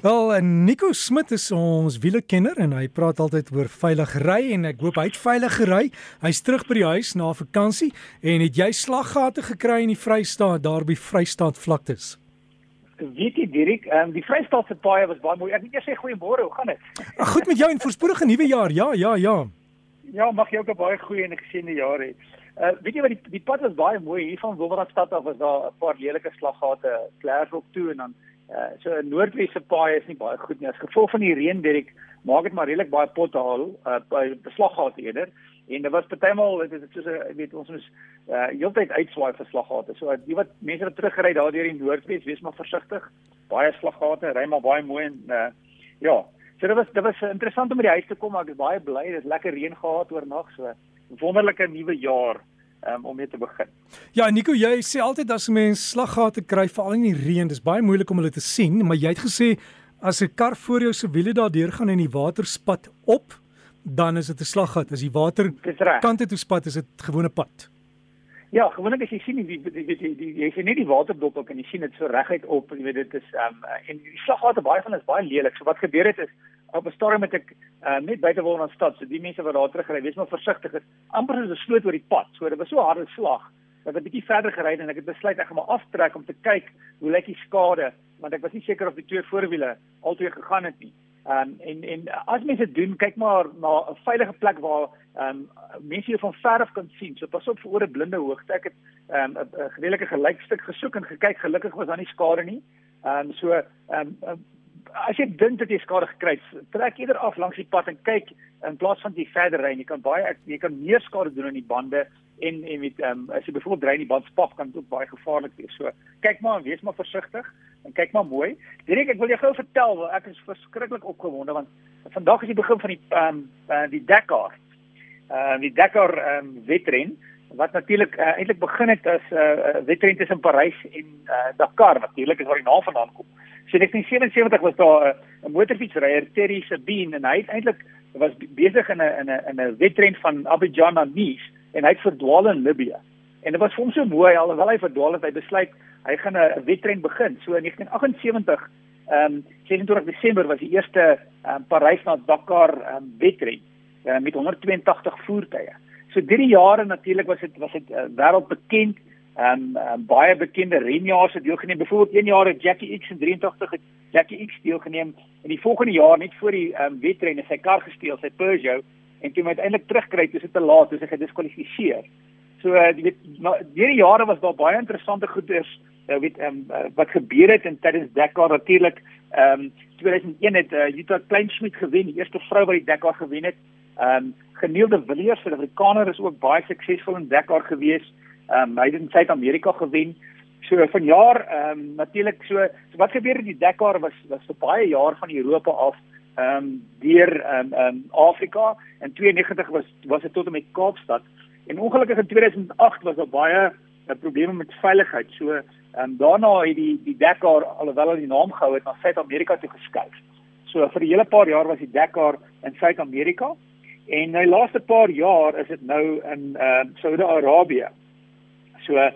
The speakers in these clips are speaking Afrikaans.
Wel, eh, Nico Smit is ons wielekenner en hy praat altyd oor veilig ry en ek hoop hy het veilig gery. Hy's terug by die huis na vakansie en het jy slaggate gekry in die Vrystaat daar by Vrystaat vlaktes? Weet jy Dirk, um, die Vrystaat se paaie was baie mooi. Ek wil net sê goeiemôre, hoe gaan dit? Goed met jou en voorspoedige nuwe jaar. Ja, ja, ja. Ja, mag jy ook 'n baie goeie en geseënde jaar hê. Uh, weet jy wat die die pad was baie mooi hier van Wilderatstad af was daar 'n paar lelike slaggate, Klerksdorp toe en dan Uh, so 'n noordwesse paai is nie baie goed nie. As gevolg van die reën Derek maak dit maar redelik baie pothaal uh, by beslaggate eerder en dit was partymal dit is soos 'n weet ons moet uh heeltyd uitswaai vir slaggate. So die wat mense wat teruggery daar deur die noordwes, wees maar versigtig. Baie slaggate, ry maar baie mooi en uh ja. So dit was dit was interessant om by die huis te kom, maar ek is baie bly. Dit is lekker reën gehad oornag so. Wonderlike nuwe jaar um, om mee te begin. Ja, Nico, jy sê altyd as 'n mens slaggate kry veral in die reën, dis baie moeilik om hulle te sien, maar jy het gesê as 'n kar voor jou se wiele daardeur gaan en die water spat op, dan is dit 'n slaggat. As die water kante toe spat, is dit gewone pad. Ja, gewoonlik as jy sien die die die, die, die jy sien nie die waterdop ook en jy sien dit so reguit op, jy weet dit is ehm um, en die slaggate baie van is baie lelik. So wat gebeur het is op 'n stadium met ek uh, net buite wil in stad, so die mense wat daar terugry, wees maar versigtig. Dit amper soos 'n sloot oor die pad. So dit was so harde slag dat ek 'n bietjie verder gery het en ek het besluit ek gaan maar aftrek om te kyk hoe lyk die skade, want ek was nie seker of die twee voorwiele altyd gegaan het nie. Ehm um, en en as mense doen, kyk maar na 'n veilige plek waar ehm um, mense jou van ver af kan sien. So pas op vir oor 'n blinde hoogte. Ek het ehm um, 'n redelike gelykstuk gesoek en gekyk. Gelukkig was daar nie skade nie. Ehm um, so ehm um, as jy dink dat jy skade gekry het, trek eerder af langs die pad en kyk in plaas van jy verder ry. Jy kan baie jy kan meer skade doen aan die bande en en met ehm um, as jy byvoorbeeld ry in die band spap kan dit ook baie gevaarlik wees. So kyk maar en wees maar versigtig en kyk maar mooi. Direk ek wil jou gou vertel, ek is verskriklik opgewonde want vandag is die begin van die ehm um, uh, die Dakar. Ehm uh, die Dakar ehm um, wedren wat natuurlik uh, eintlik begin het as 'n uh, wedren tussen Parys en uh, Dakar natuurlik is waar die naam vandaan kom. So in 1977 was daar 'n motorfietsryer, Terry Sabine en hy het eintlik was besig in 'n in 'n in 'n wedren van Abidjan na Nice en hy het verdwaal in Libië. En dit was vir hom so mooi alhoewel hy verdwaal het, hy besluit hy gaan 'n wedren begin. So in 1978 ehm um, 27 Desember was die eerste um, Parys na Dakar um, wedren uh, met 182 voertuie. So drie jare natuurlik was dit was dit uh, wêreldbekend Ehm um, um, baie bekende renjaars het deelgeneem. Byvoorbeeld een jaar het Jackie X in 83 het Jackie X deelgeneem en die volgende jaar net voor die ehm um, wedren het sy kar gesteel, sy Peugeot en toe hy uiteindelik terugkry, toe dit te laat, toe hy gediskwalifiseer. So uh, jy weet, hierdie jare was daar baie interessante goeders, uh, weet um, uh, wat gebeur het in tydens Dakar natuurlik. Ehm um, 2001 het uh, Jutta Kleinschmidt gewen, die eerste vrou wat die Dakar gewen het. Ehm um, Geneelde Villiers, Suid-Afrikaner is ook baie suksesvol in Dakar geweest. Ehm um, hy het in Suid-Amerika gewen. So vanjaar ehm um, natuurlik so, so wat gebeur het die Dakar was was vir baie jaar van Europa af ehm um, deur ehm um, um, Afrika en 92 was was dit tot en met Kaapstad. En ongelukkig in 2008 was daar baie uh, probleme met veiligheid. So ehm um, daarna het die die Dakar alhoewel hy die naam gehou het na Suid-Amerika toe geskuif. So vir 'n hele paar jaar was die Dakar in Suid-Amerika en nou laaste paar jaar is dit nou in ehm uh, Saudi-Arabië. So ehm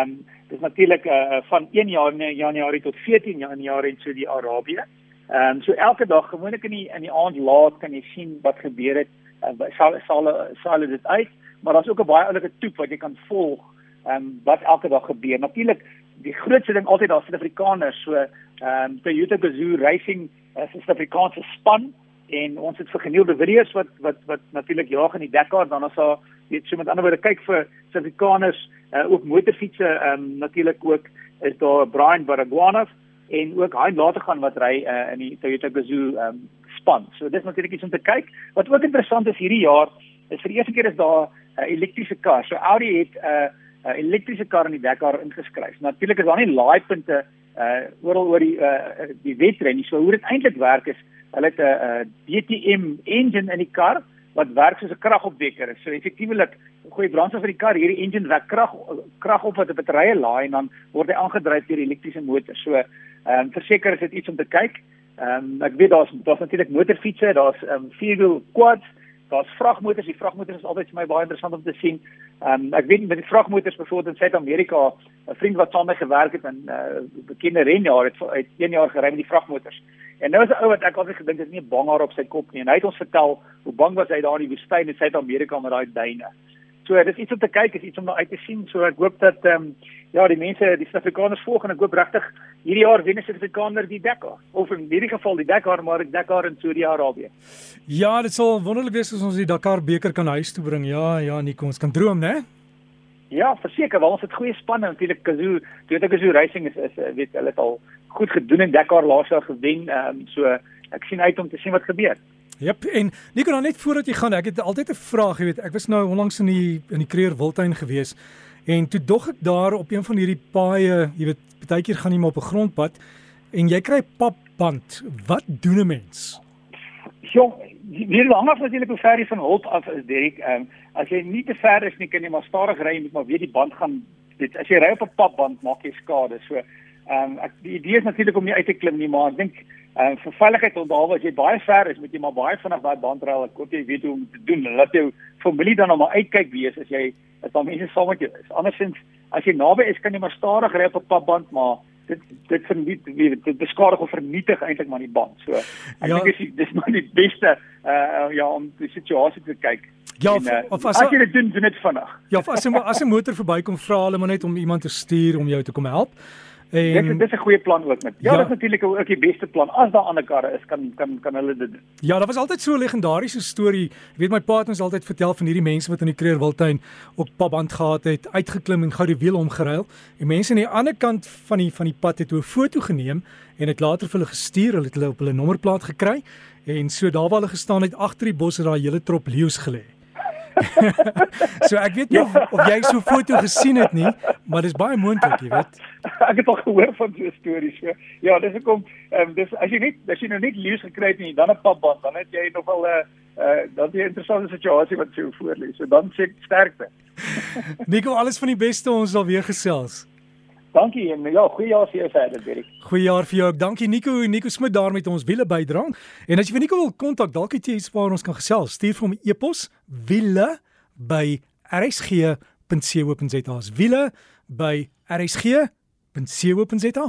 um, dis natuurlik uh, van 1 jaar in Januarie tot 14 Januarie in Saudi-Arabië. Ehm um, so elke dag gewoonlik in die in die aand laat kan jy sien wat gebeur het. Uh, sal sal sal dit uit, maar daar's ook 'n baie oulike toep wat jy kan volg ehm um, wat elke dag gebeur. Natuurlik die grootste ding altyd daar Suid-Afrikaners so ehm um, Toyota Gazoo Racing is 'n Suid-Afrikaanse span en ons het vir geneelde video's wat wat wat natuurlik jaag in die Dakar dan as daar weet so met ander woorde kyk vir Suid-Afrikaners uh, ook motorfietsse ehm um, natuurlik ook is daar Brian Baragwanath en ook hy later gaan wat ry uh, in die Toyota Gazoo um, span. So dis natuurlik iets om te kyk. Wat ook interessant is hierdie jaar is vir die eerste keer is daar 'n uh, elektriese kar. So Audi het 'n uh, uh, elektriese kar in die Dakar ingeskryf. Natuurlik is daar nie laaipunte uh oral oor die uh die wedren nie. So hoe dit eintlik werk is, hulle het 'n uh, DTM engine in die kar wat werk soos 'n kragopwekker. So effektiewelik gooi brandstof vir die kar, hierdie engine wek krag krag op wat 'n batterye laai en dan word hy aangedryf deur elektriese motor. So ehm um, verseker is dit iets om te kyk. Ehm um, ek weet daar's daar's natuurlik motorfietsse, daar's ehm um, vierwiel quads, daar's vragmotors. Die vragmotors is altyd vir my baie interessant om te sien. Ehm um, ek weet met die vragmotors byvoorbeeld in Suid-Amerika, 'n vriend wat saam met my gewerk het in 'n uh, bekende renjaer het uit 1 jaar gery met die vragmotors. En nou is 'n ou wat ek altyd gedink het nie bang haar op sy kop nie en hy het ons vertel hoe bang was hy daar in die woestyn in Suid-Amerika met daai duine. So dis iets om te kyk, is iets om uit te sien. So ek hoop dat ehm um, ja, die mense, die Suid-Afrikaners volg en ek hoop regtig hierdie jaar wen die Suid-Afrikaner die Dakar of in hierdie geval die Dakar maar die Dakar in Saudi-Arabië. Ja, dit sal wonderlik wees as ons die Dakar beker kan huis toe bring. Ja, ja, Nico, ons kan droom, né? Ja, verseker, want ons het goeie spanne natuurlik Kazoo, toe ek Kazoo Racing is is weet hulle het al goed gedoen in Dakar laas jaar gewen. Ehm um, so ek sien uit om te sien wat gebeur. Jep, en Nico, nou net voordat jy gaan, ek het altyd 'n vraag, jy weet, ek was nou onlangs in die in die Kreer Wildtuin gewees en toe dog ek daar op een van hierdie paaie, jy weet, baie keer gaan jy maar op 'n grondpad en jy kry papband. Wat doen 'n mens? Jong, hier hang af natuurlik hoe ver jy van Holt af is, Derek. Ehm um, as jy nie te ver is nie, kan jy maar stadig ry, moet maar weet die band gaan dit as jy ry op 'n papband maak jy skade. So ehm um, ek die idee is natuurlik om nie uit te klim nie, maar ek dink ehm um, vir veiligheid onthou as jy baie ver is, moet jy maar baie vinnig daai band ry. Ek hoop jy weet hoe om te doen. Laat jou familie dan nog maar uitkyk wees as jy as daar mense saam met jou is. Andersins as jy naby is, kan jy maar stadig ry op 'n papband, maar dit dit verniet dit beskadig of vernietig eintlik maar die band. So ek ja. dink dis dis maar die beste uh ja om die situasie te kyk. Ja, en, uh, of as, as jy dit doen, doen dit vinnig. Ja, as 'n as 'n motor verbykom, vra hulle maar net om iemand te stuur om jou te kom help. En dit dis 'n goeie plan ook met. Ja, ja dit is natuurlik ook die beste plan. As daar ander karre is, kan kan kan hulle dit doen. Ja, daar was altyd so 'n legendariese storie. Ek weet my pa het ons altyd vertel van hierdie mense wat in die Kreer Wildtuin op papband gehad het, uitgeklim en gou die wiel omgeruil. En mense aan die ander kant van die van die pad het 'n foto geneem en dit later vir hulle gestuur. Hulle het hulle op hulle nommerplaat gekry en so daar waar hulle gestaan het agter die bos het daai hele trop leeu's gelê. so ek weet nie ja. of, of jy so 'n foto gesien het nie, maar dis baie moontlik, jy weet. ek het al gehoor van so stories. So. Ja, dis hoekom ehm um, dis as jy net as jy nou net lees gekry het en dan 'n papband, dan het jy nog al 'n uh, uh, dan 'n interessante situasie wat jou voor lê. So dan sê sterkte. Nico, alles van die beste ons sal weer gesels. Dankie en ja, goeie jaar vir jou verder, Derek. Goeie jaar vir jou ook. Dankie Nico, Nico Smit daar met ons wiele bydra. En as jy vir Nico wil kontak, dalk het jy iets waar ons kan gesels. Stuur vir hom 'n e e-pos wiele by rsg.co.za. Wiele by rsg.co.za